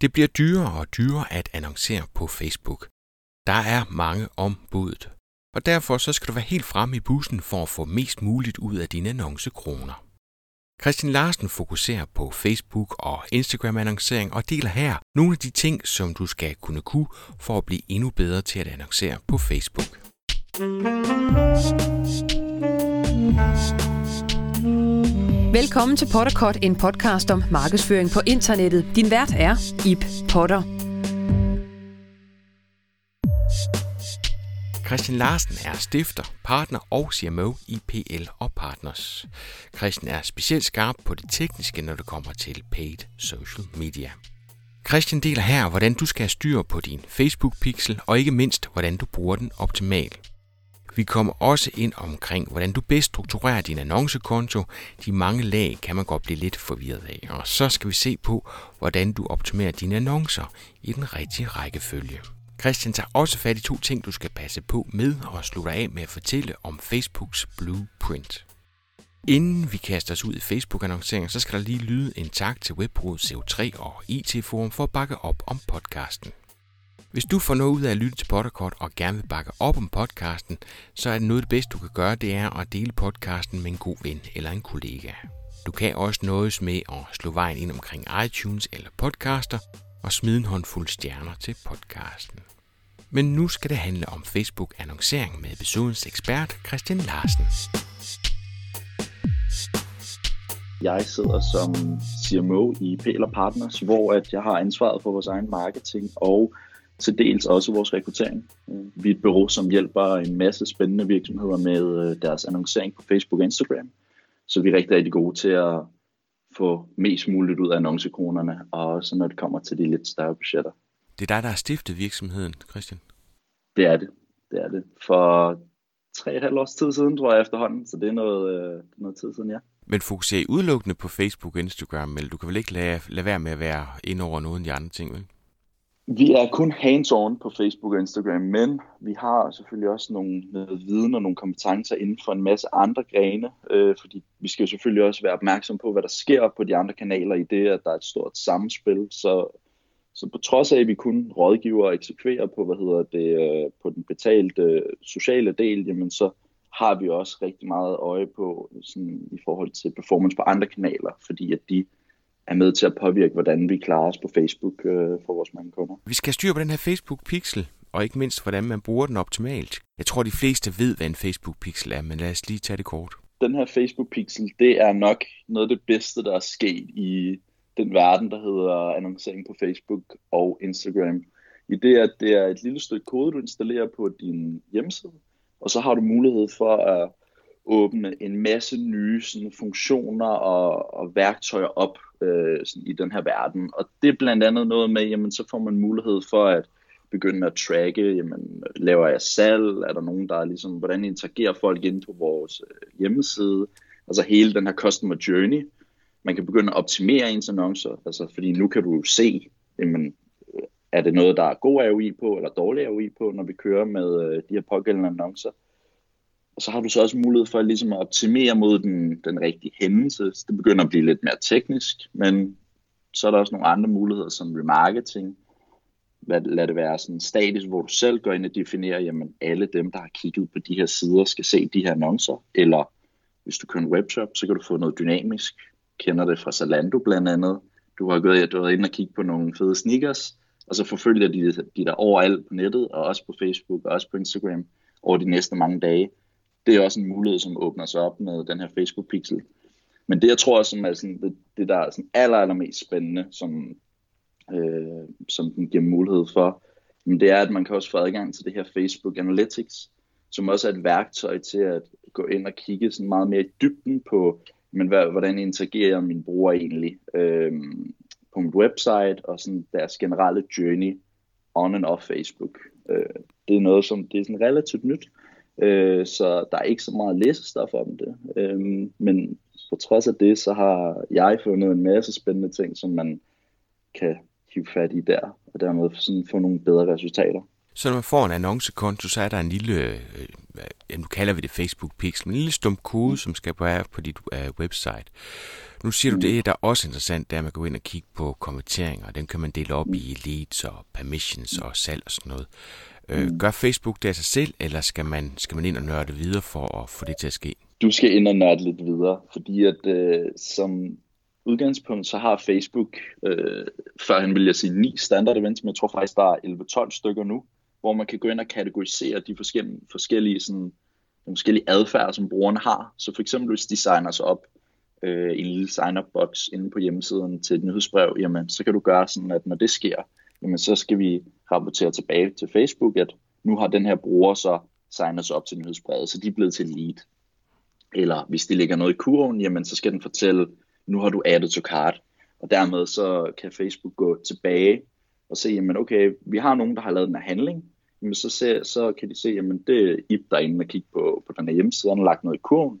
Det bliver dyrere og dyrere at annoncere på Facebook. Der er mange ombud, og derfor så skal du være helt fremme i bussen for at få mest muligt ud af dine annoncekroner. Christian Larsen fokuserer på Facebook og Instagram-annoncering og deler her nogle af de ting, som du skal kunne kunne for at blive endnu bedre til at annoncere på Facebook. Velkommen til Potterkort, en podcast om markedsføring på internettet. Din vært er Ip Potter. Christian Larsen er stifter, partner og CMO i PL og Partners. Christian er specielt skarp på det tekniske, når det kommer til paid social media. Christian deler her, hvordan du skal have styr på din Facebook-pixel, og ikke mindst, hvordan du bruger den optimalt. Vi kommer også ind omkring, hvordan du bedst strukturerer din annoncekonto. De mange lag kan man godt blive lidt forvirret af. Og så skal vi se på, hvordan du optimerer dine annoncer i den rigtige rækkefølge. Christian tager også fat i to ting, du skal passe på med og slutter af med at fortælle om Facebooks blueprint. Inden vi kaster os ud i Facebook-annoncering, så skal der lige lyde en tak til Webbrud CO3 og IT-forum for at bakke op om podcasten. Hvis du får noget ud af at lytte til Potterkort og gerne vil bakke op om podcasten, så er det noget af det bedste, du kan gøre, det er at dele podcasten med en god ven eller en kollega. Du kan også nøjes med at slå vejen ind omkring iTunes eller podcaster og smide en håndfuld stjerner til podcasten. Men nu skal det handle om Facebook-annoncering med episodens ekspert Christian Larsen. Jeg sidder som CMO i PL Partners, hvor at jeg har ansvaret for vores egen marketing og til dels også vores rekruttering. Vi er et bureau, som hjælper en masse spændende virksomheder med øh, deres annoncering på Facebook og Instagram. Så vi er rigtig, rigtig gode til at få mest muligt ud af annoncekronerne, og også når det kommer til de lidt større budgetter. Det er dig, der har stiftet virksomheden, Christian? Det er det. Det er det. For tre halvt års tid siden, tror jeg efterhånden, så det er noget, øh, noget tid siden, ja. Men fokuserer I udelukkende på Facebook og Instagram, eller du kan vel ikke lade, lade være med at være ind over nogle af de andre ting, vel? Vi er kun hands-on på Facebook og Instagram, men vi har selvfølgelig også nogle noget viden og nogle kompetencer inden for en masse andre grene, øh, fordi vi skal jo selvfølgelig også være opmærksom på, hvad der sker på de andre kanaler i det, at der er et stort samspil. Så, så på trods af, at vi kun rådgiver og eksekverer på, hvad hedder det, øh, på den betalte øh, sociale del, jamen så har vi også rigtig meget øje på sådan, i forhold til performance på andre kanaler, fordi at de er med til at påvirke, hvordan vi klarer os på Facebook øh, for vores mange kunder. Vi skal styre på den her Facebook-pixel, og ikke mindst, hvordan man bruger den optimalt. Jeg tror, de fleste ved, hvad en Facebook-pixel er, men lad os lige tage det kort. Den her Facebook-pixel, det er nok noget af det bedste, der er sket i den verden, der hedder annoncering på Facebook og Instagram. I det, at det er et lille stykke kode, du installerer på din hjemmeside, og så har du mulighed for at åbne en masse nye sådan, funktioner og, og værktøjer op øh, sådan, i den her verden. Og det er blandt andet noget med, jamen så får man mulighed for at begynde at tracke, jamen laver jeg salg, er der nogen, der er ligesom, hvordan interagerer folk ind på vores øh, hjemmeside, altså hele den her customer journey. Man kan begynde at optimere ens annoncer, altså fordi nu kan du se, jamen, øh, er det noget, der er god ROI på, eller dårlig ROI på, når vi kører med øh, de her pågældende annoncer. Og så har du så også mulighed for ligesom at optimere mod den, den rigtige hændelse. Så det begynder at blive lidt mere teknisk, men så er der også nogle andre muligheder som remarketing. Lad det være sådan statisk, hvor du selv går ind og definerer, jamen alle dem, der har kigget på de her sider, skal se de her annoncer. Eller hvis du kører en webshop, så kan du få noget dynamisk. Kender det fra Zalando blandt andet. Du har gået, du har ind og kigget på nogle fede sneakers, og så forfølger de, de der overalt på nettet, og også på Facebook, og også på Instagram, over de næste mange dage det er også en mulighed, som åbner sig op med den her Facebook Pixel. Men det, jeg tror, som er sådan, det, det der er sådan aller, aller mest spændende, som, øh, som den giver mulighed for, men det er, at man kan også få adgang til det her Facebook Analytics, som også er et værktøj til at gå ind og kigge sådan meget mere i dybden på, men hvad, hvordan interagerer mine brugere egentlig øh, på mit website, og sådan deres generelle journey on and off Facebook. Øh, det er noget, som det er sådan relativt nyt, Øh, så der er ikke så meget læsestof om det. Øh, men på trods af det, så har jeg fundet en masse spændende ting, som man kan hive fat i der, og dermed sådan få nogle bedre resultater. Så når man får en annoncekonto, så er der en lille øh, ja, nu kalder vi det Facebook Pixel, men en lille stum kode, mm. som skal være på dit uh, website. Nu siger du, det er der også interessant, det er, at man går ind og kigge på kommenteringer. Dem kan man dele op i leads og permissions og salg og sådan noget. Øh, gør Facebook det af sig selv, eller skal man, skal man ind og nørde videre for at få det til at ske? Du skal ind og nørde lidt videre, fordi at øh, som udgangspunkt, så har Facebook, øh, førhen vil jeg sige, ni standard events, men jeg tror faktisk, der er 11-12 stykker nu, hvor man kan gå ind og kategorisere de forskellige, forskellige, sådan, de forskellige adfærd, som brugerne har. Så for eksempel, hvis de signer sig op øh, i en lille sign-up box inde på hjemmesiden til et nyhedsbrev, jamen, så kan du gøre sådan, at når det sker, jamen, så skal vi rapportere tilbage til Facebook, at nu har den her bruger så signet sig op til nyhedsbrevet, så de er blevet til lead. Eller hvis de ligger noget i kurven, jamen, så skal den fortælle, nu har du added to cart. Og dermed så kan Facebook gå tilbage og se, jamen okay, vi har nogen, der har lavet den her handling, jamen så, se, så kan de se, jamen det er Ip, der er inde og kigge på, på den her hjemmeside, han har lagt noget i kurven.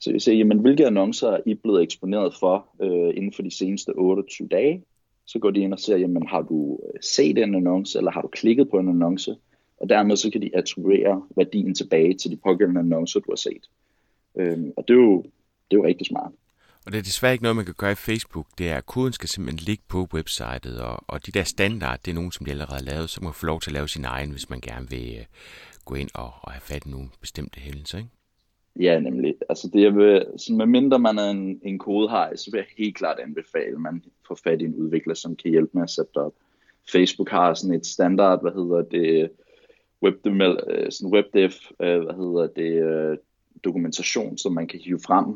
Så vi ser, jamen hvilke annoncer er I blevet eksponeret for øh, inden for de seneste 28 dage? Så går de ind og ser, jamen har du øh, set en annonce, eller har du klikket på en annonce? Og dermed så kan de attribuere værdien tilbage til de pågældende annoncer, du har set. Øhm, og det er, jo, det er jo rigtig smart. Og det er desværre ikke noget, man kan gøre i Facebook. Det er, at koden skal simpelthen ligge på websitet, og, og de der standard, det er nogen, som de allerede har lavet, så man kan få lov til at lave sin egen, hvis man gerne vil øh, gå ind og, og have fat i nogle bestemte hændelser, ikke? Ja, nemlig. Altså det jeg vil, så med mindre man er en, en kodehej, så vil jeg helt klart anbefale, at man får fat i en udvikler, som kan hjælpe med at sætte op. Facebook har sådan et standard, hvad hedder det, webdev, øh, sådan webdev, øh, hvad hedder det, øh, dokumentation, som man kan hive frem.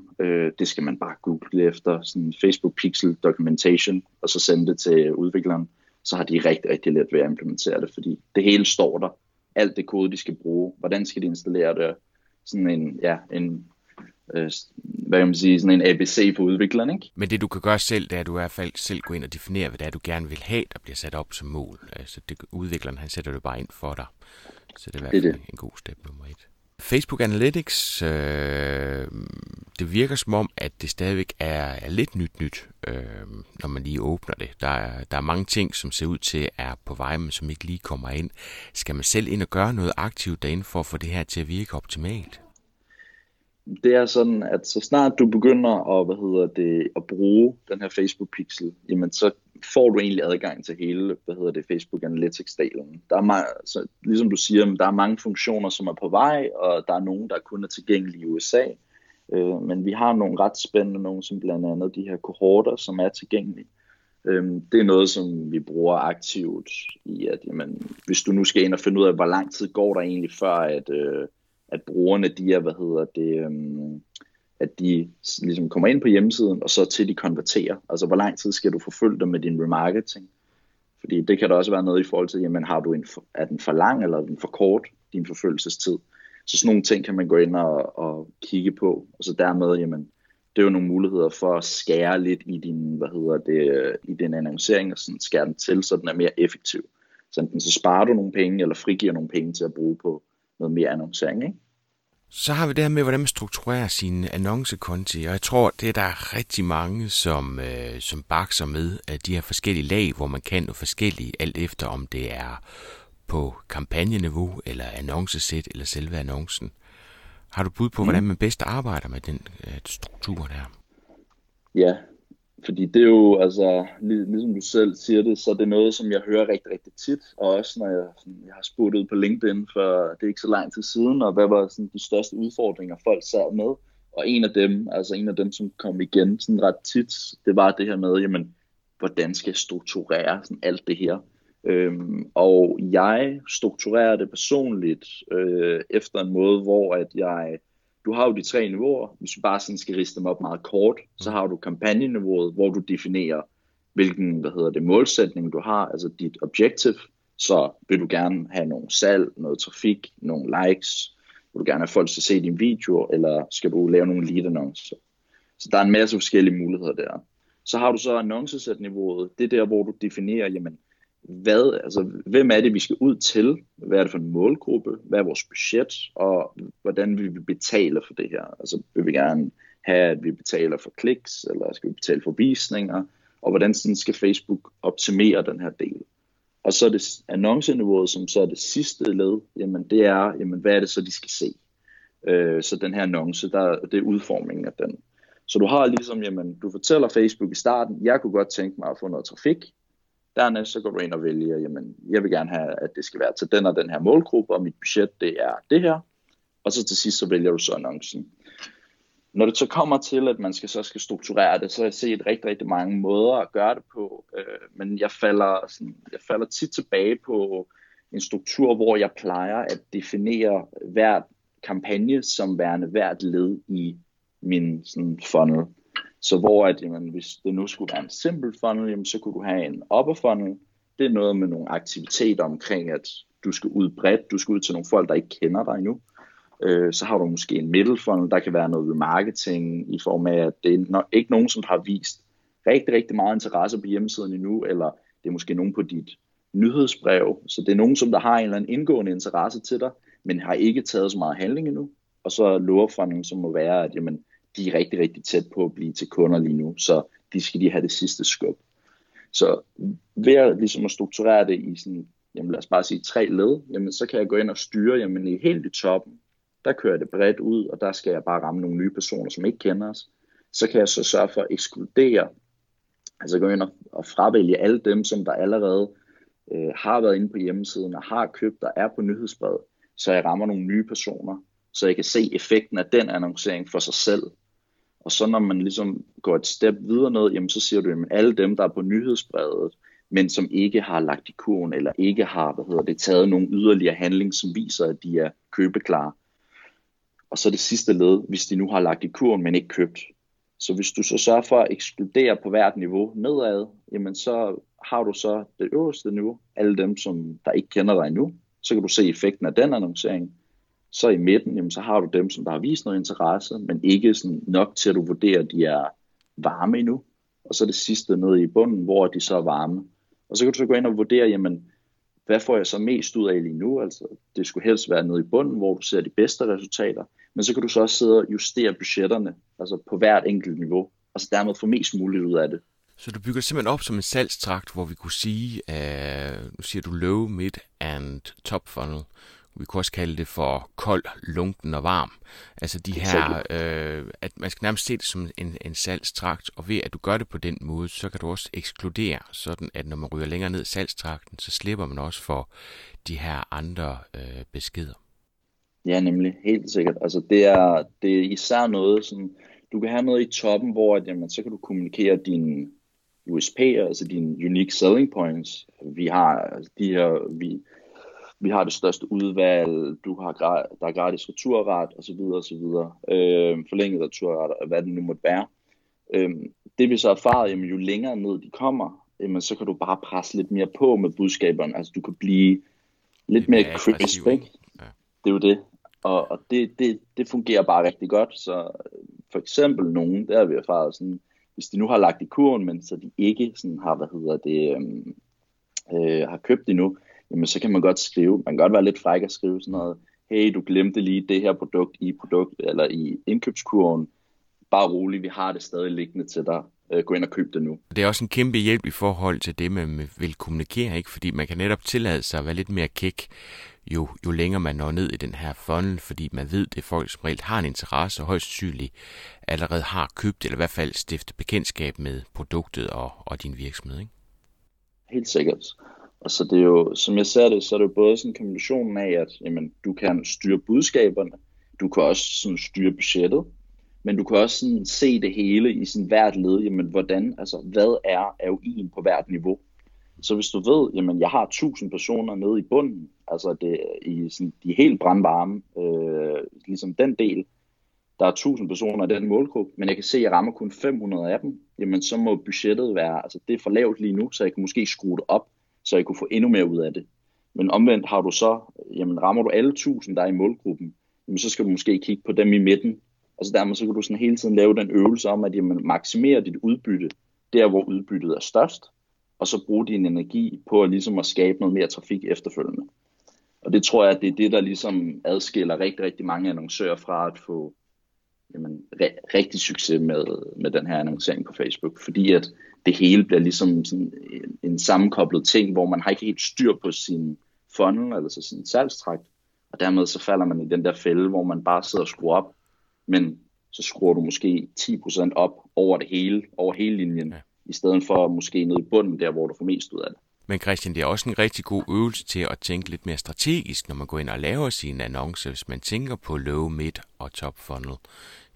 Det skal man bare google efter, sådan Facebook Pixel Documentation, og så sende det til udvikleren. Så har de rigtig, rigtig let ved at implementere det, fordi det hele står der. Alt det kode, de skal bruge. Hvordan skal de installere det? Sådan en, ja, en øh, hvad kan man sige, sådan en ABC for udvikleren, ikke? Men det du kan gøre selv, det er at du i hvert fald selv gå ind og definere, hvad det er, du gerne vil have, der bliver sat op som mål. Altså det, udvikleren, han sætter det bare ind for dig. Så det er i hvert fald det er det. en god step nummer et. Facebook Analytics, øh, det virker som om, at det stadigvæk er, er lidt nyt nyt, øh, når man lige åbner det. Der er, der er mange ting, som ser ud til er på vej, men som ikke lige kommer ind. Skal man selv ind og gøre noget aktivt derinde for at få det her til at virke optimalt? det er sådan, at så snart du begynder at, hvad hedder det, at bruge den her Facebook Pixel, jamen så får du egentlig adgang til hele, hvad hedder det, Facebook Analytics-delen. Der er meget, så, ligesom du siger, der er mange funktioner, som er på vej, og der er nogen, der kun er tilgængelige i USA. Øh, men vi har nogle ret spændende nogle, som blandt andet de her kohorter, som er tilgængelige. Øh, det er noget, som vi bruger aktivt i, at jamen, hvis du nu skal ind og finde ud af, hvor lang tid går der egentlig før, at, øh, at brugerne, de er, hvad hedder det, øh, at de ligesom kommer ind på hjemmesiden, og så til de konverterer. Altså, hvor lang tid skal du forfølge dem med din remarketing? Fordi det kan der også være noget i forhold til, jamen, har du en, er den for lang, eller er den for kort, din forfølgelsestid? Så sådan nogle ting kan man gå ind og, og kigge på, og så dermed, jamen, det er jo nogle muligheder for at skære lidt i din, hvad hedder det, i din annoncering, og sådan skære den til, så den er mere effektiv. Så enten så sparer du nogle penge, eller frigiver nogle penge til at bruge på noget mere annoncering, ikke? Så har vi det her med, hvordan man strukturerer sine annoncekonti, og jeg tror, det er der rigtig mange, som, øh, som bakser med at de her forskellige lag, hvor man kan noget forskelligt, alt efter om det er på kampagneniveau, eller annoncesæt, eller selve annoncen. Har du bud på, mm. hvordan man bedst arbejder med den øh, struktur der? Ja, fordi det er jo, altså, lig, ligesom du selv siger det, så er det noget, som jeg hører rigtig, rigtig tit, og også når jeg, sådan, jeg har spurgt ud på LinkedIn for det er ikke så lang tid siden, og hvad var sådan, de største udfordringer, folk sad med. Og en af dem, altså en af dem, som kom igen sådan ret tit, det var det her med, jamen, hvordan skal jeg strukturere sådan alt det her? Øhm, og jeg strukturerer det personligt øh, efter en måde, hvor at jeg du har jo de tre niveauer. Hvis du bare sådan skal riste dem op meget kort, så har du kampagneniveauet, hvor du definerer, hvilken hvad hedder det, målsætning du har, altså dit objective. Så vil du gerne have nogle salg, noget trafik, nogle likes, vil du gerne have folk til at se din video, eller skal du lave nogle lead annoncer. Så der er en masse forskellige muligheder der. Så har du så annoncesæt-niveauet. Det er der, hvor du definerer, jamen, hvad, altså, hvem er det, vi skal ud til? Hvad er det for en målgruppe? Hvad er vores budget? Og hvordan vil vi betale for det her? Altså, vil vi gerne have, at vi betaler for kliks, eller skal vi betale for visninger? Og hvordan sådan skal Facebook optimere den her del? Og så er det annonceniveauet, som så er det sidste led, jamen det er, jamen hvad er det så, de skal se? Øh, så den her annonce, der, det er udformningen af den. Så du har ligesom, jamen, du fortæller Facebook i starten, jeg kunne godt tænke mig at få noget trafik. Dernæst så går du ind og vælger, jamen, jeg vil gerne have, at det skal være til den og den her målgruppe, og mit budget, det er det her. Og så til sidst, så vælger du så annoncen. Når det så kommer til, at man skal, så skal strukturere det, så har jeg set rigtig, rigtig mange måder at gøre det på. Øh, men jeg falder, sådan, jeg falder tit tilbage på en struktur, hvor jeg plejer at definere hvert kampagne som værende hvert led i min sådan, funnel. Så hvor at, jamen, hvis det nu skulle være en simpel funnel, jamen, så kunne du have en upper funnel. Det er noget med nogle aktiviteter omkring, at du skal ud bredt, du skal ud til nogle folk, der ikke kender dig endnu. Øh, så har du måske en middle funnel, der kan være noget marketing i form af, at det er ikke nogen, som har vist rigtig, rigtig meget interesse på hjemmesiden endnu, eller det er måske nogen på dit nyhedsbrev, så det er nogen, som der har en eller anden indgående interesse til dig, men har ikke taget så meget handling endnu. Og så loverfunding, som må være, at jamen, de er rigtig, rigtig tæt på at blive til kunder lige nu, så de skal lige have det sidste skub. Så ved at, ligesom at strukturere det i sådan, jamen lad os bare sige tre led, jamen så kan jeg gå ind og styre, jamen i helt i toppen, der kører jeg det bredt ud, og der skal jeg bare ramme nogle nye personer, som ikke kender os. Så kan jeg så sørge for at ekskludere, altså gå ind og, og fravælge alle dem, som der allerede øh, har været inde på hjemmesiden og har købt og er på nyhedsbrevet, så jeg rammer nogle nye personer, så jeg kan se effekten af den annoncering for sig selv. Og så når man ligesom går et step videre ned, jamen så siger du, at alle dem, der er på nyhedsbrevet, men som ikke har lagt i kurven, eller ikke har hvad hedder det, taget nogle yderligere handling, som viser, at de er købeklare. Og så det sidste led, hvis de nu har lagt i kurven, men ikke købt. Så hvis du så sørger for at ekskludere på hvert niveau nedad, jamen så har du så det øverste niveau, alle dem, som der ikke kender dig endnu, så kan du se effekten af den annoncering. Så i midten, jamen, så har du dem, som der har vist noget interesse, men ikke sådan nok til at du vurderer, at de er varme endnu. Og så det sidste nede i bunden, hvor de så er varme. Og så kan du så gå ind og vurdere, jamen, hvad får jeg så mest ud af lige nu? Altså, det skulle helst være nede i bunden, hvor du ser de bedste resultater. Men så kan du så også sidde og justere budgetterne, altså på hvert enkelt niveau, og så dermed få mest muligt ud af det. Så du bygger simpelthen op som en salgstrakt, hvor vi kunne sige, uh, nu siger du low, mid and top funnel. Vi kunne også kalde det for kold, lunken og varm. Altså de her, øh, at man skal nærmest se det som en, en salgstrakt, og ved at du gør det på den måde, så kan du også ekskludere, sådan at når man ryger længere ned i salgstrakten, så slipper man også for de her andre øh, beskeder. Ja, nemlig. Helt sikkert. Altså det er, det er især noget, som du kan have noget i toppen, hvor at, jamen, så kan du kommunikere din USP, altså dine unique selling points. Vi har altså, de her, vi, vi har det største udvalg, du har der er gratis returret osv. osv. Øh, forlænget returret, hvad det nu måtte være. Øh, det vi så erfaret, jamen, jo længere ned de kommer, jamen, så kan du bare presse lidt mere på med budskaberne. Altså du kan blive lidt mere crisp, ikke? Ja. Det er jo det. Og, og det, det, det fungerer bare rigtig godt. Så for eksempel nogen, der har vi erfaret sådan, hvis de nu har lagt i kurven, men så de ikke sådan har, hvad hedder det, øhm, øh, har købt endnu, jamen så kan man godt skrive, man kan godt være lidt fræk at skrive sådan noget, hey, du glemte lige det her produkt i produkt eller i indkøbskurven, bare rolig, vi har det stadig liggende til dig, øh, gå ind og køb det nu. Det er også en kæmpe hjælp i forhold til det, man vil kommunikere, ikke? fordi man kan netop tillade sig at være lidt mere kæk, jo, jo længere man når ned i den her funnel, fordi man ved, det er folk, som reelt har en interesse og højst sandsynligt allerede har købt, eller i hvert fald stiftet bekendtskab med produktet og, og din virksomhed. Ikke? Helt sikkert. Og så det er jo, som jeg ser det, så er det jo både sådan kombinationen af, at jamen, du kan styre budskaberne, du kan også sådan styre budgettet, men du kan også sådan se det hele i sådan hvert led, jamen hvordan, altså hvad er AUI'en på hvert niveau. Så hvis du ved, jamen jeg har 1000 personer nede i bunden, altså det, i sådan, de helt brandvarme, øh, ligesom den del, der er 1000 personer i den målgruppe, men jeg kan se, at jeg rammer kun 500 af dem, jamen så må budgettet være, altså det er for lavt lige nu, så jeg kan måske skrue det op, så I kunne få endnu mere ud af det. Men omvendt har du så, jamen rammer du alle 1000, der er i målgruppen, jamen så skal du måske kigge på dem i midten, og så dermed så kan du sådan hele tiden lave den øvelse om, at jamen, maksimere dit udbytte der, hvor udbyttet er størst, og så bruge din energi på at, ligesom at skabe noget mere trafik efterfølgende. Og det tror jeg, at det er det, der ligesom adskiller rigtig, rigtig mange annoncører fra at få jamen, re- rigtig succes med, med den her annoncering på Facebook. Fordi at det hele bliver ligesom sådan en, en sammenkoblet ting, hvor man har ikke helt styr på sin funnel, altså sin salgstrakt, Og dermed så falder man i den der fælde, hvor man bare sidder og skruer op, men så skruer du måske 10% op over det hele, over hele linjen, ja. i stedet for måske ned i bunden, der hvor du får mest ud af det. Men Christian, det er også en rigtig god øvelse til at tænke lidt mere strategisk, når man går ind og laver sine annoncer, hvis man tænker på low, mid og top funnel,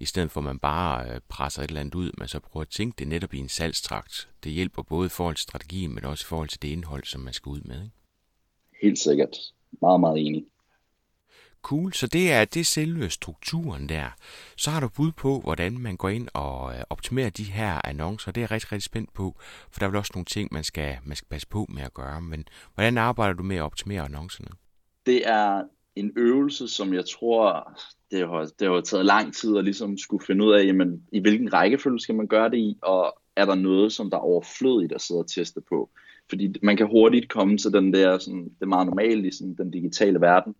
i stedet for at man bare øh, presser et eller andet ud, men så prøver at tænke det netop i en salgstrakt. Det hjælper både i forhold til strategien, men også i forhold til det indhold, som man skal ud med. Ikke? Helt sikkert. Meget, meget enig. Cool, så det er det selve strukturen der. Så har du bud på, hvordan man går ind og øh, optimerer de her annoncer. Det er jeg rigtig, rigtig spændt på, for der er vel også nogle ting, man skal, man skal passe på med at gøre. Men hvordan arbejder du med at optimere annoncerne? Det er en øvelse, som jeg tror, det har, det har taget lang tid at ligesom skulle finde ud af, jamen, i hvilken rækkefølge skal man gøre det i, og er der noget, som der er overflødigt at sidde og teste på. Fordi man kan hurtigt komme til den der, sådan, det er meget normalt i sådan, den digitale verden,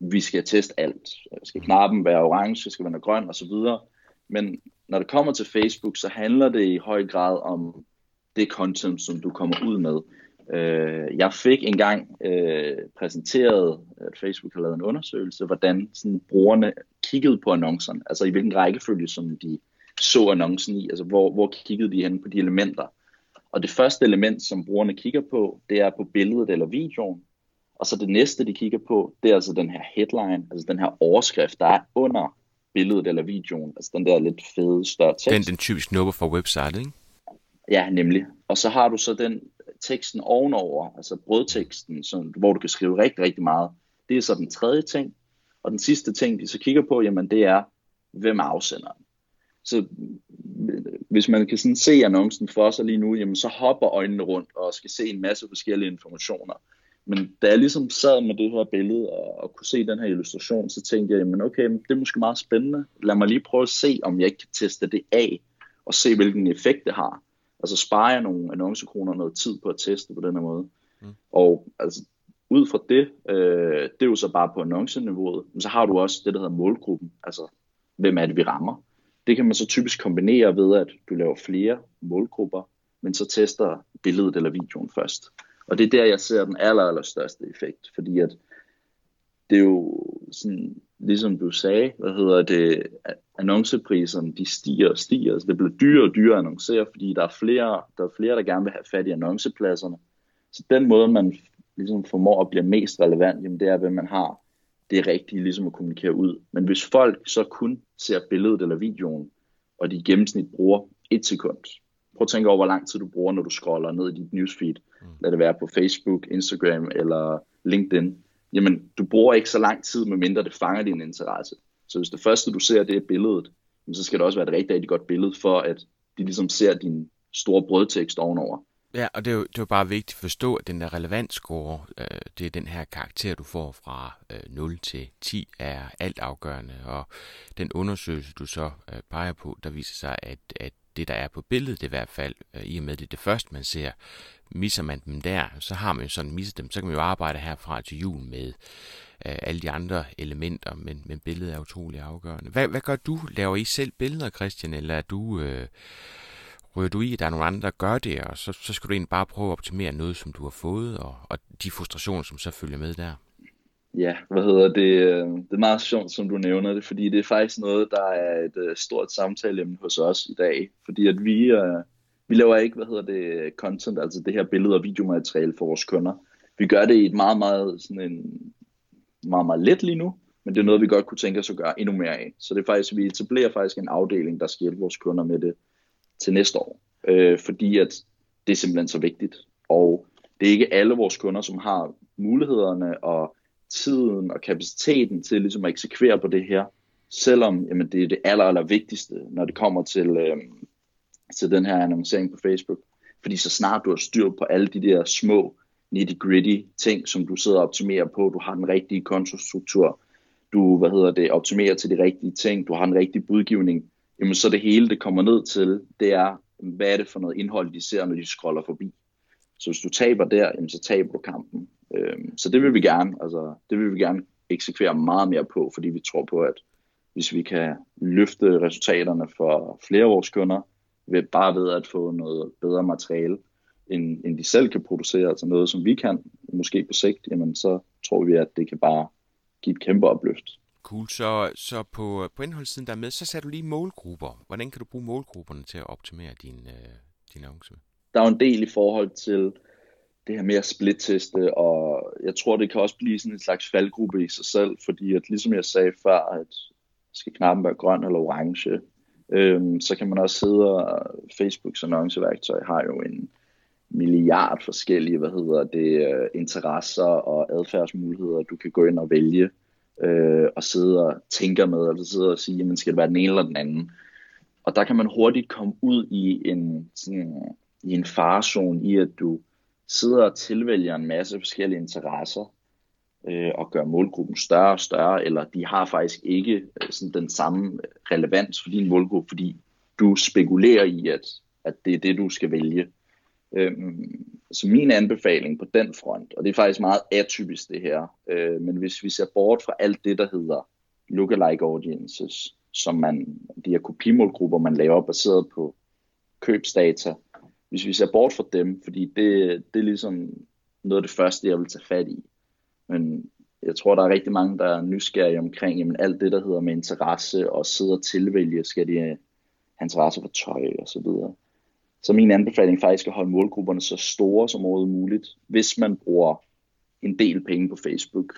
vi skal teste alt. Skal knappen være orange, skal den være grøn osv. Men når det kommer til Facebook, så handler det i høj grad om det content, som du kommer ud med. Øh, jeg fik engang øh, præsenteret, at Facebook har lavet en undersøgelse, hvordan sådan, brugerne kiggede på annoncerne, altså i hvilken rækkefølge som de så annoncen i, altså hvor, hvor kiggede de hen på de elementer. Og det første element, som brugerne kigger på, det er på billedet eller videoen, og så det næste, de kigger på, det er altså den her headline, altså den her overskrift, der er under billedet eller videoen. Altså den der lidt fede, større tekst. Den, den typisk nubber fra websitet, ikke? Ja, nemlig. Og så har du så den teksten ovenover, altså brødteksten, som, hvor du kan skrive rigtig, rigtig meget. Det er så den tredje ting. Og den sidste ting, de så kigger på, jamen det er, hvem er afsenderen? Så hvis man kan sådan se annoncen for sig lige nu, jamen så hopper øjnene rundt og skal se en masse forskellige informationer. Men da jeg ligesom sad med det her billede og, og kunne se den her illustration, så tænkte jeg, jamen okay, det er måske meget spændende. Lad mig lige prøve at se, om jeg ikke kan teste det af, og se hvilken effekt det har. Altså sparer jeg nogle annoncekroner noget tid på at teste på den her måde. Mm. Og altså, ud fra det, øh, det er jo så bare på annonceniveauet, men så har du også det, der hedder målgruppen. Altså, hvem er det, vi rammer? Det kan man så typisk kombinere ved, at du laver flere målgrupper, men så tester billedet eller videoen først. Og det er der, jeg ser den aller, aller største effekt, fordi at det er jo sådan, ligesom du sagde, hvad hedder det, annoncepriserne, de stiger og stiger, altså det bliver dyrere og dyrere at annoncere, fordi der er flere, der er flere, der gerne vil have fat i annoncepladserne. Så den måde, man ligesom formår at blive mest relevant, jamen det er, hvad man har det rigtige ligesom at kommunikere ud. Men hvis folk så kun ser billedet eller videoen, og de i gennemsnit bruger et sekund, prøv at tænke over, hvor lang tid du bruger, når du scroller ned i dit newsfeed. Mm. Lad det være på Facebook, Instagram eller LinkedIn. Jamen, du bruger ikke så lang tid, medmindre det fanger din interesse. Så hvis det første, du ser, det er billedet, så skal det også være et rigtig, rigtig godt billede, for at de ligesom ser din store brødtekst ovenover. Ja, og det er, jo, det er jo bare vigtigt at forstå, at den der relevansscore, øh, det er den her karakter, du får fra øh, 0 til 10, er altafgørende. Og den undersøgelse, du så øh, peger på, der viser sig, at, at det, der er på billedet i hvert fald, øh, i og med det er det første, man ser, misser man dem der, så har man jo sådan misset dem. Så kan man jo arbejde herfra til jul med øh, alle de andre elementer, men, men billedet er utrolig afgørende. Hvad, hvad gør du? Laver I selv billeder, Christian, eller er du... Øh, ryger du i, at der er nogle andre, der gør det, og så, så skal du egentlig bare prøve at optimere noget, som du har fået, og, og de frustrationer, som så følger med der. Ja, hvad hedder det? Øh, det er meget sjovt, som du nævner det, fordi det er faktisk noget, der er et øh, stort samtaleemne hos os i dag. Fordi at vi, øh, vi laver ikke, hvad hedder det, content, altså det her billede- og videomateriale for vores kunder. Vi gør det i et meget, meget, sådan en, meget, meget let lige nu, men det er noget, vi godt kunne tænke os at gøre endnu mere af. Så det er faktisk, vi etablerer faktisk en afdeling, der skal hjælpe vores kunder med det til næste år. Øh, fordi at det er simpelthen så vigtigt. Og det er ikke alle vores kunder, som har mulighederne og tiden og kapaciteten til ligesom at eksekvere på det her, selvom jamen, det er det aller, aller vigtigste, når det kommer til, øh, til den her annoncering på Facebook. Fordi så snart du har styr på alle de der små nitty-gritty ting, som du sidder og optimerer på, du har den rigtige kontostruktur, du hvad hedder det, optimerer til de rigtige ting, du har den rigtige budgivning, jamen så det hele, det kommer ned til, det er, hvad er det for noget indhold, de ser, når de scroller forbi. Så hvis du taber der, jamen så taber du kampen. Øhm, så det vil vi gerne, altså det vil vi gerne eksekvere meget mere på, fordi vi tror på, at hvis vi kan løfte resultaterne for flere af vores kunder, ved bare ved at få noget bedre materiale, end, end de selv kan producere, altså noget som vi kan, måske på sigt, jamen så tror vi, at det kan bare give et kæmpe opløft. Cool. Så, så på, på indholdssiden der med, så satte du lige målgrupper. Hvordan kan du bruge målgrupperne til at optimere din, øh, din annonce? Der er jo en del i forhold til det her med at splitteste, og jeg tror, det kan også blive sådan en slags faldgruppe i sig selv, fordi at ligesom jeg sagde før, at skal knappen være grøn eller orange, øhm, så kan man også sidde og Facebooks annonceværktøj har jo en milliard forskellige, hvad hedder det, øh, interesser og adfærdsmuligheder, du kan gå ind og vælge øh, og sidde og tænke med, eller sidde og sige, jamen skal det være den ene eller den anden. Og der kan man hurtigt komme ud i en, sådan, i en farzone i, at du sidder og tilvælger en masse forskellige interesser, øh, og gør målgruppen større og større, eller de har faktisk ikke øh, sådan den samme relevans for din målgruppe, fordi du spekulerer i, at, at det er det, du skal vælge. Øhm, så min anbefaling på den front, og det er faktisk meget atypisk det her, øh, men hvis vi ser bort fra alt det, der hedder lookalike audiences, som man, de her kopimålgrupper, man laver baseret på købsdata, hvis vi ser bort fra dem, fordi det, det er ligesom noget af det første, jeg vil tage fat i. Men jeg tror, der er rigtig mange, der er nysgerrige omkring jamen, alt det, der hedder med interesse og sidde og tilvælge, skal de øh, have interesse for tøj og så videre. Så min anbefaling faktisk er at holde målgrupperne så store som overhovedet muligt, hvis man bruger en del penge på Facebook.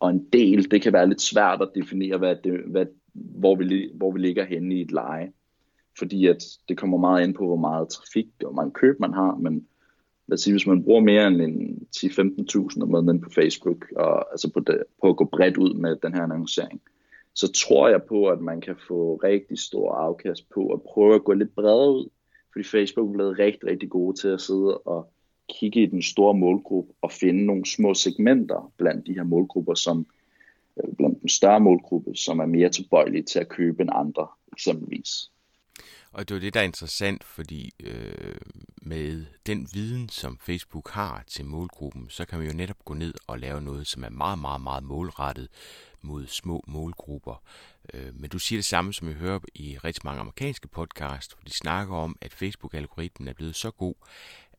Og en del, det kan være lidt svært at definere, hvad det, hvad, hvor, vi, hvor vi ligger henne i et leje. Fordi at det kommer meget ind på, hvor meget trafik og hvor mange køb man har, men lad os sige, hvis man bruger mere end en 10-15.000 om måneden på Facebook, og altså på, det, på at gå bredt ud med den her annoncering, så tror jeg på, at man kan få rigtig stor afkast på at prøve at gå lidt bredere ud, fordi Facebook er blevet rigtig, rigtig gode til at sidde og kigge i den store målgruppe og finde nogle små segmenter blandt de her målgrupper, som øh, blandt den større målgruppe, som er mere tilbøjelige til at købe end andre, eksempelvis. Og det er det, der er interessant, fordi øh, med den viden, som Facebook har til målgruppen, så kan man jo netop gå ned og lave noget, som er meget, meget, meget målrettet mod små målgrupper. Øh, men du siger det samme, som jeg hører i rigtig mange amerikanske podcasts, hvor de snakker om, at Facebook-algoritmen er blevet så god,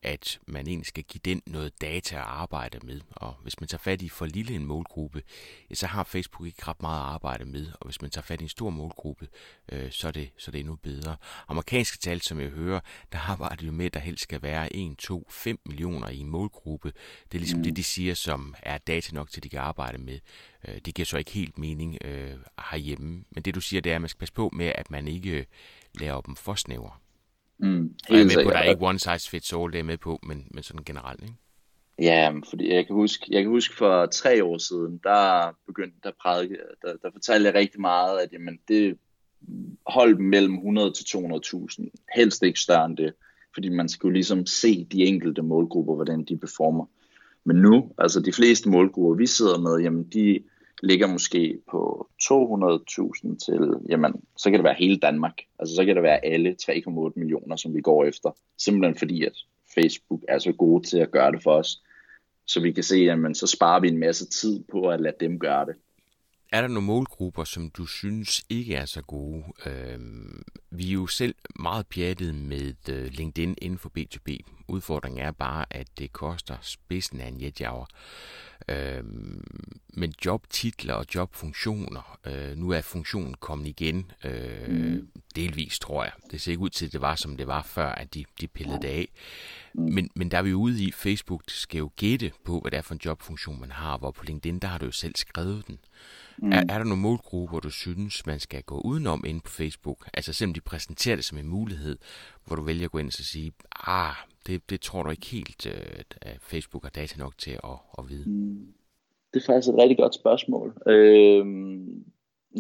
at man egentlig skal give den noget data at arbejde med. Og hvis man tager fat i for lille en målgruppe, så har Facebook ikke ret meget at arbejde med. Og hvis man tager fat i en stor målgruppe, øh, så, er det, så er det endnu bedre. Amerikanske tal, som jeg hører, der arbejder jo med, at der helst skal være 1, 2, 5 millioner i en målgruppe. Det er ligesom mm. det, de siger, som er data nok til, de kan arbejde med. Øh, det giver så ikke helt mening øh, herhjemme. Men det du siger, det er, at man skal passe på med, at man ikke øh, laver dem for snævre. Mm, jeg er med på, der er ikke one size fits all, det er med på, men, men sådan generelt, ikke? Ja, fordi jeg kan huske, jeg kan huske for tre år siden, der begyndte der prædike, der, der fortalte jeg rigtig meget, at jamen, det holdt mellem 100 til 200.000, helst ikke større end det, fordi man skulle ligesom se de enkelte målgrupper, hvordan de performer. Men nu, altså de fleste målgrupper, vi sidder med, jamen de ligger måske på 200.000 til, jamen, så kan det være hele Danmark. Altså så kan det være alle 3,8 millioner, som vi går efter. Simpelthen fordi, at Facebook er så gode til at gøre det for os. Så vi kan se, at så sparer vi en masse tid på at lade dem gøre det. Er der nogle målgrupper, som du synes ikke er så gode? Øh, vi er jo selv meget pjattet med øh, LinkedIn inden for B2B. Udfordringen er bare, at det koster spidsen af en jetjager. Øh, men jobtitler og jobfunktioner, øh, nu er funktionen kommet igen, øh, mm. delvis tror jeg. Det ser ikke ud til, at det var som det var før, at de, de pillede det af. Mm. Men, men der er vi ude i, Facebook skal jo gætte på, hvad det er for en jobfunktion, man har, hvor på LinkedIn, der har du jo selv skrevet den. Mm. Er, er der nogle målgrupper, du synes, man skal gå udenom inde på Facebook? Altså selvom de præsenterer det som en mulighed, hvor du vælger at gå ind og sige, ah, det, det tror du ikke helt, øh, at Facebook har data nok til at, at vide. Mm. Det er faktisk et rigtig godt spørgsmål. Øhm,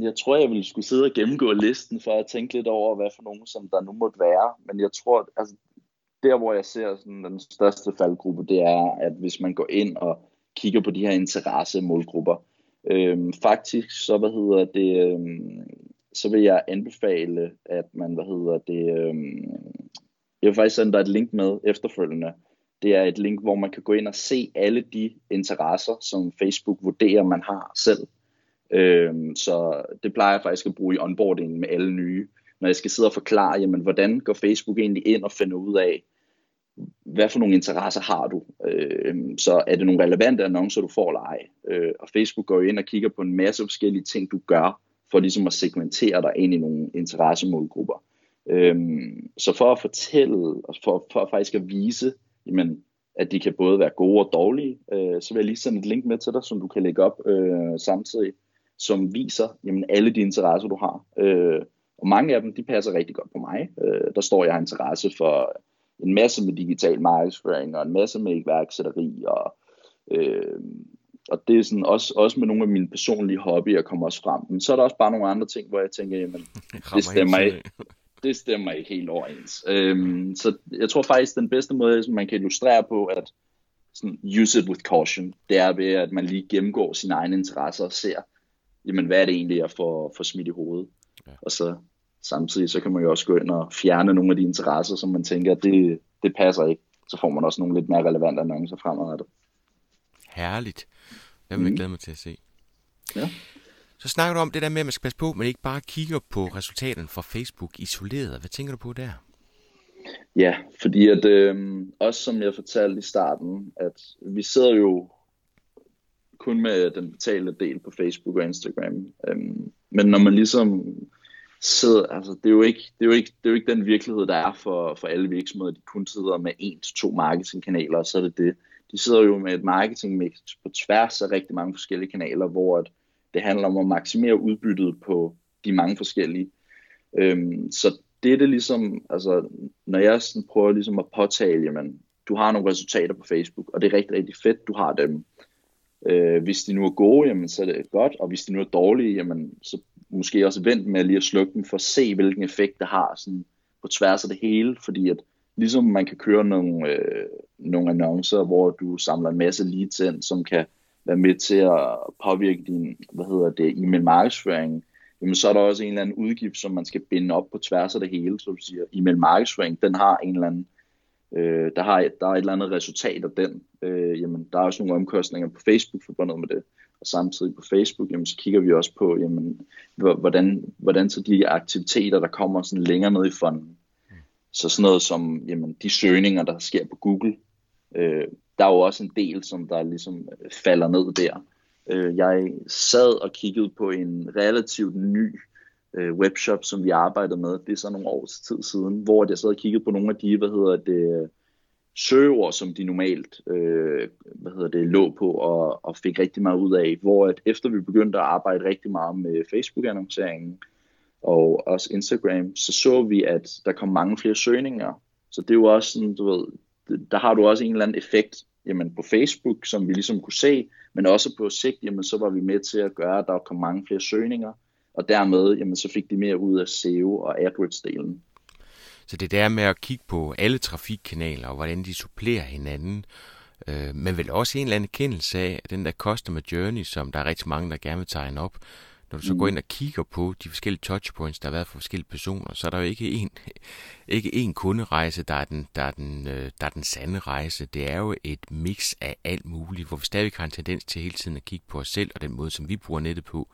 jeg tror, jeg ville skulle sidde og gennemgå listen, for at tænke lidt over, hvad for nogen, som der nu måtte være. Men jeg tror, altså, der hvor jeg ser sådan, den største faldgruppe, det er, at hvis man går ind og kigger på de her interesse-målgrupper, Øhm, faktisk så, hvad hedder det, øhm, så vil jeg anbefale, at man, hvad hedder det, øhm, jeg vil faktisk sende dig et link med efterfølgende. Det er et link, hvor man kan gå ind og se alle de interesser, som Facebook vurderer, man har selv. Øhm, så det plejer jeg faktisk at bruge i onboardingen med alle nye. Når jeg skal sidde og forklare, jamen, hvordan går Facebook egentlig ind og finder ud af, hvad for nogle interesser har du? Øh, så er det nogle relevante annoncer, du får eller ej? Øh, og Facebook går ind og kigger på en masse forskellige ting, du gør, for ligesom at segmentere dig ind i nogle interessemålgrupper. Øh, så for at fortælle, og for, for faktisk at vise, jamen, at de kan både være gode og dårlige, øh, så vil jeg lige sende et link med til dig, som du kan lægge op øh, samtidig, som viser jamen, alle de interesser, du har. Øh, og mange af dem, de passer rigtig godt på mig. Øh, der står, jeg har interesse for en masse med digital markedsføring, og en masse med iværksætteri, og, øh, og det er sådan også, også med nogle af mine personlige hobbyer kommer også frem. Men så er der også bare nogle andre ting, hvor jeg tænker, jamen, det stemmer ikke, det stemmer ikke helt overens. Øhm, så jeg tror faktisk, den bedste måde, som man kan illustrere på, at sådan, use it with caution, det er ved, at man lige gennemgår sine egne interesser og ser, jamen, hvad er det egentlig, jeg får, får smidt i hovedet. Ja. Og så samtidig, så kan man jo også gå ind og fjerne nogle af de interesser, som man tænker, det, det passer ikke. Så får man også nogle lidt mere relevante annoncer fremadrettet. Herligt. Det vil jeg mm. glæde mig til at se. Ja. Så snakker du om det der med, at man skal passe på, at man ikke bare kigger på resultaterne fra Facebook isoleret. Hvad tænker du på der? Ja, fordi at øh, også som jeg fortalte i starten, at vi sidder jo kun med den betalte del på Facebook og Instagram. Øhm, men når man ligesom sidder, altså det er jo ikke, det er jo ikke, det er jo ikke den virkelighed, der er for, for alle virksomheder. De kun sidder med en til to marketingkanaler, og så er det det. De sidder jo med et marketingmix på tværs af rigtig mange forskellige kanaler, hvor at det handler om at maksimere udbyttet på de mange forskellige. Øhm, så det er det ligesom, altså når jeg sådan prøver ligesom at påtale, jamen, du har nogle resultater på Facebook, og det er rigtig, rigtig fedt, du har dem. Øh, hvis de nu er gode, jamen, så er det godt, og hvis de nu er dårlige, jamen, så måske også vent med lige at slukke dem, for at se, hvilken effekt det har sådan, på tværs af det hele, fordi at ligesom man kan køre nogle, øh, nogle annoncer, hvor du samler en masse leads ind, som kan være med til at påvirke din, hvad hedder det, e-mail markedsføring, jamen så er der også en eller anden udgift, som man skal binde op på tværs af det hele, så du siger, e-mail markedsføring, den har en eller anden, øh, der, har, der er et eller andet resultat af den, øh, jamen der er også nogle omkostninger på Facebook forbundet med det, og samtidig på Facebook, jamen, så kigger vi også på, jamen, hvordan, hvordan så de aktiviteter, der kommer sådan længere ned i fonden. Så sådan noget som jamen, de søgninger, der sker på Google, øh, der er jo også en del, som der ligesom øh, falder ned der. Øh, jeg sad og kiggede på en relativt ny øh, webshop, som vi arbejdede med, det er så nogle års tid siden, hvor jeg sad og kiggede på nogle af de, hvad hedder det, server, som de normalt øh, hvad hedder det, lå på og, og fik rigtig meget ud af, hvor at efter vi begyndte at arbejde rigtig meget med Facebook-annonceringen og også Instagram, så så vi, at der kom mange flere søgninger. Så det er jo også sådan, du ved, der har du også en eller anden effekt jamen på Facebook, som vi ligesom kunne se, men også på sigt, jamen så var vi med til at gøre, at der kom mange flere søgninger, og dermed, jamen så fik de mere ud af SEO og AdWords-delen. Så det der med at kigge på alle trafikkanaler og hvordan de supplerer hinanden, øh, men vel også en eller anden kendelse af den der customer journey, som der er rigtig mange, der gerne vil tegne op. Når du så mm. går ind og kigger på de forskellige touchpoints, der har været for forskellige personer, så er der jo ikke en, ikke en kunderejse, der er, den, der, er den, øh, der er den sande rejse. Det er jo et mix af alt muligt, hvor vi stadig har en tendens til hele tiden at kigge på os selv og den måde, som vi bruger nettet på.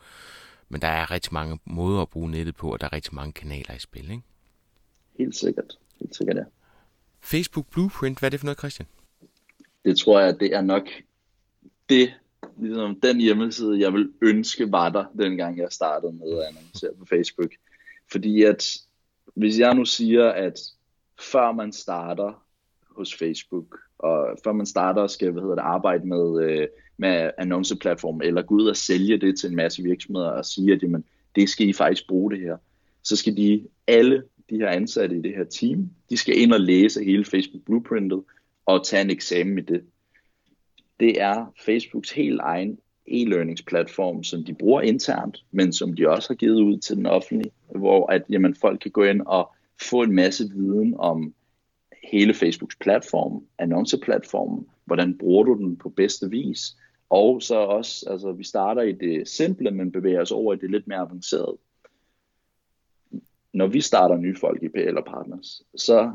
Men der er rigtig mange måder at bruge nettet på, og der er rigtig mange kanaler i spil, ikke? Helt sikkert. Helt sikkert, ja. Facebook Blueprint, hvad er det for noget, Christian? Det tror jeg, det er nok det, ligesom den hjemmeside, jeg vil ønske var der, dengang jeg startede med at annoncere på Facebook. Fordi at, hvis jeg nu siger, at før man starter hos Facebook, og før man starter og skal hvad hedder det, arbejde med, øh, med annonceplatform, eller gå ud og sælge det til en masse virksomheder og sige, at jamen, det skal I faktisk bruge det her, så skal de alle de her ansatte i det her team, de skal ind og læse hele Facebook Blueprintet og tage en eksamen i det. Det er Facebooks helt egen e-learningsplatform, som de bruger internt, men som de også har givet ud til den offentlige, hvor at, jamen, folk kan gå ind og få en masse viden om hele Facebooks platform, annonceplatformen, hvordan bruger du den på bedste vis, og så også, altså vi starter i det simple, men bevæger os over i det lidt mere avancerede når vi starter nye folk i PL og Partners, så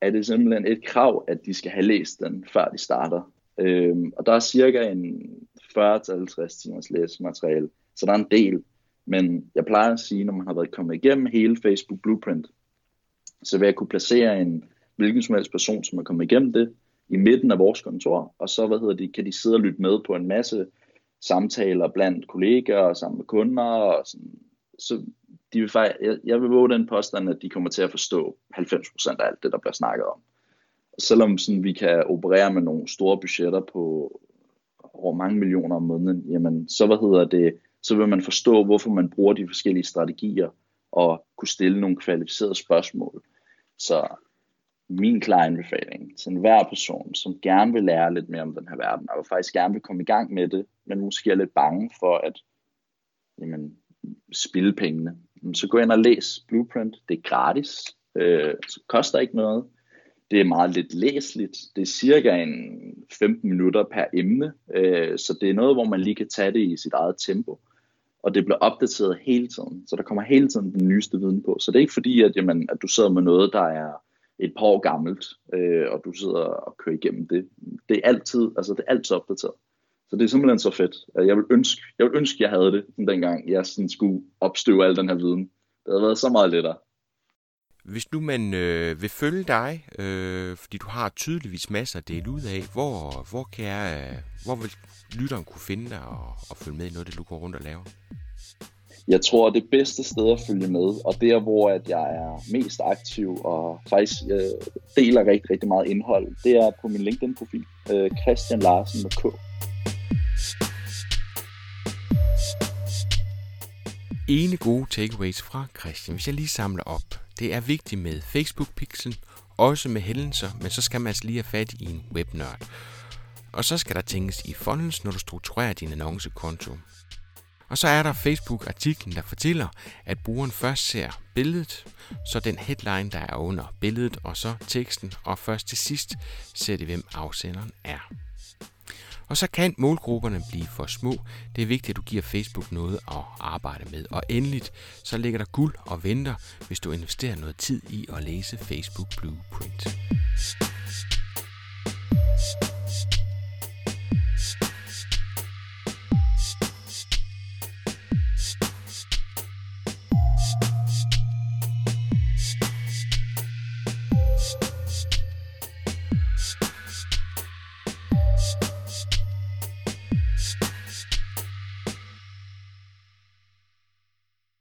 er det simpelthen et krav, at de skal have læst den, før de starter. Øhm, og der er cirka en 40-50 timers læsemateriale, så der er en del. Men jeg plejer at sige, når man har været kommet igennem hele Facebook Blueprint, så vil jeg kunne placere en, hvilken som helst person, som er kommet igennem det, i midten af vores kontor, og så hvad hedder de, kan de sidde og lytte med på en masse samtaler blandt kolleger og sammen med kunder. Og sådan. Så de vil faktisk, jeg, jeg vil våge den påstand, at de kommer til at forstå 90% af alt det, der bliver snakket om. Selvom sådan, vi kan operere med nogle store budgetter på over mange millioner om måneden, jamen, så, hvad hedder det, så vil man forstå, hvorfor man bruger de forskellige strategier og kunne stille nogle kvalificerede spørgsmål. Så min klare anbefaling til enhver person, som gerne vil lære lidt mere om den her verden, og faktisk gerne vil komme i gang med det, men måske er lidt bange for at jamen, spille pengene, så gå ind og læs Blueprint. Det er gratis, øh, så koster ikke noget. Det er meget lidt læsligt. Det er cirka en 15 minutter per emne, øh, så det er noget, hvor man lige kan tage det i sit eget tempo. Og det bliver opdateret hele tiden, så der kommer hele tiden den nyeste viden på. Så det er ikke fordi, at, jamen, at du sidder med noget, der er et par år gammelt, øh, og du sidder og kører igennem det. Det er altid, altså det er altid opdateret. Så det er simpelthen så fedt. Øh, jeg vil ønske, jeg, vil ønske, jeg havde det, dengang jeg sådan skulle opstøve al den her viden. Det havde været så meget lettere. Hvis nu man øh, vil følge dig, øh, fordi du har tydeligvis masser at dele ud af, hvor, hvor, kan jeg, hvor vil lytteren kunne finde dig og, og følge med i noget, det du går rundt og laver? Jeg tror, det bedste sted at følge med, og der hvor at jeg er mest aktiv og faktisk øh, deler rigtig, rigtig meget indhold, det er på min LinkedIn-profil, øh, Christian Larsen med K. ene gode takeaways fra Christian, hvis jeg lige samler op. Det er vigtigt med Facebook-pixel, også med hændelser, men så skal man altså lige have fat i en webnørd. Og så skal der tænkes i funnels, når du strukturerer din annoncekonto. Og så er der Facebook-artiklen, der fortæller, at brugeren først ser billedet, så den headline, der er under billedet, og så teksten, og først til sidst ser det, hvem afsenderen er. Og så kan målgrupperne blive for små. Det er vigtigt, at du giver Facebook noget at arbejde med. Og endeligt, så ligger der guld og venter, hvis du investerer noget tid i at læse Facebook Blueprint.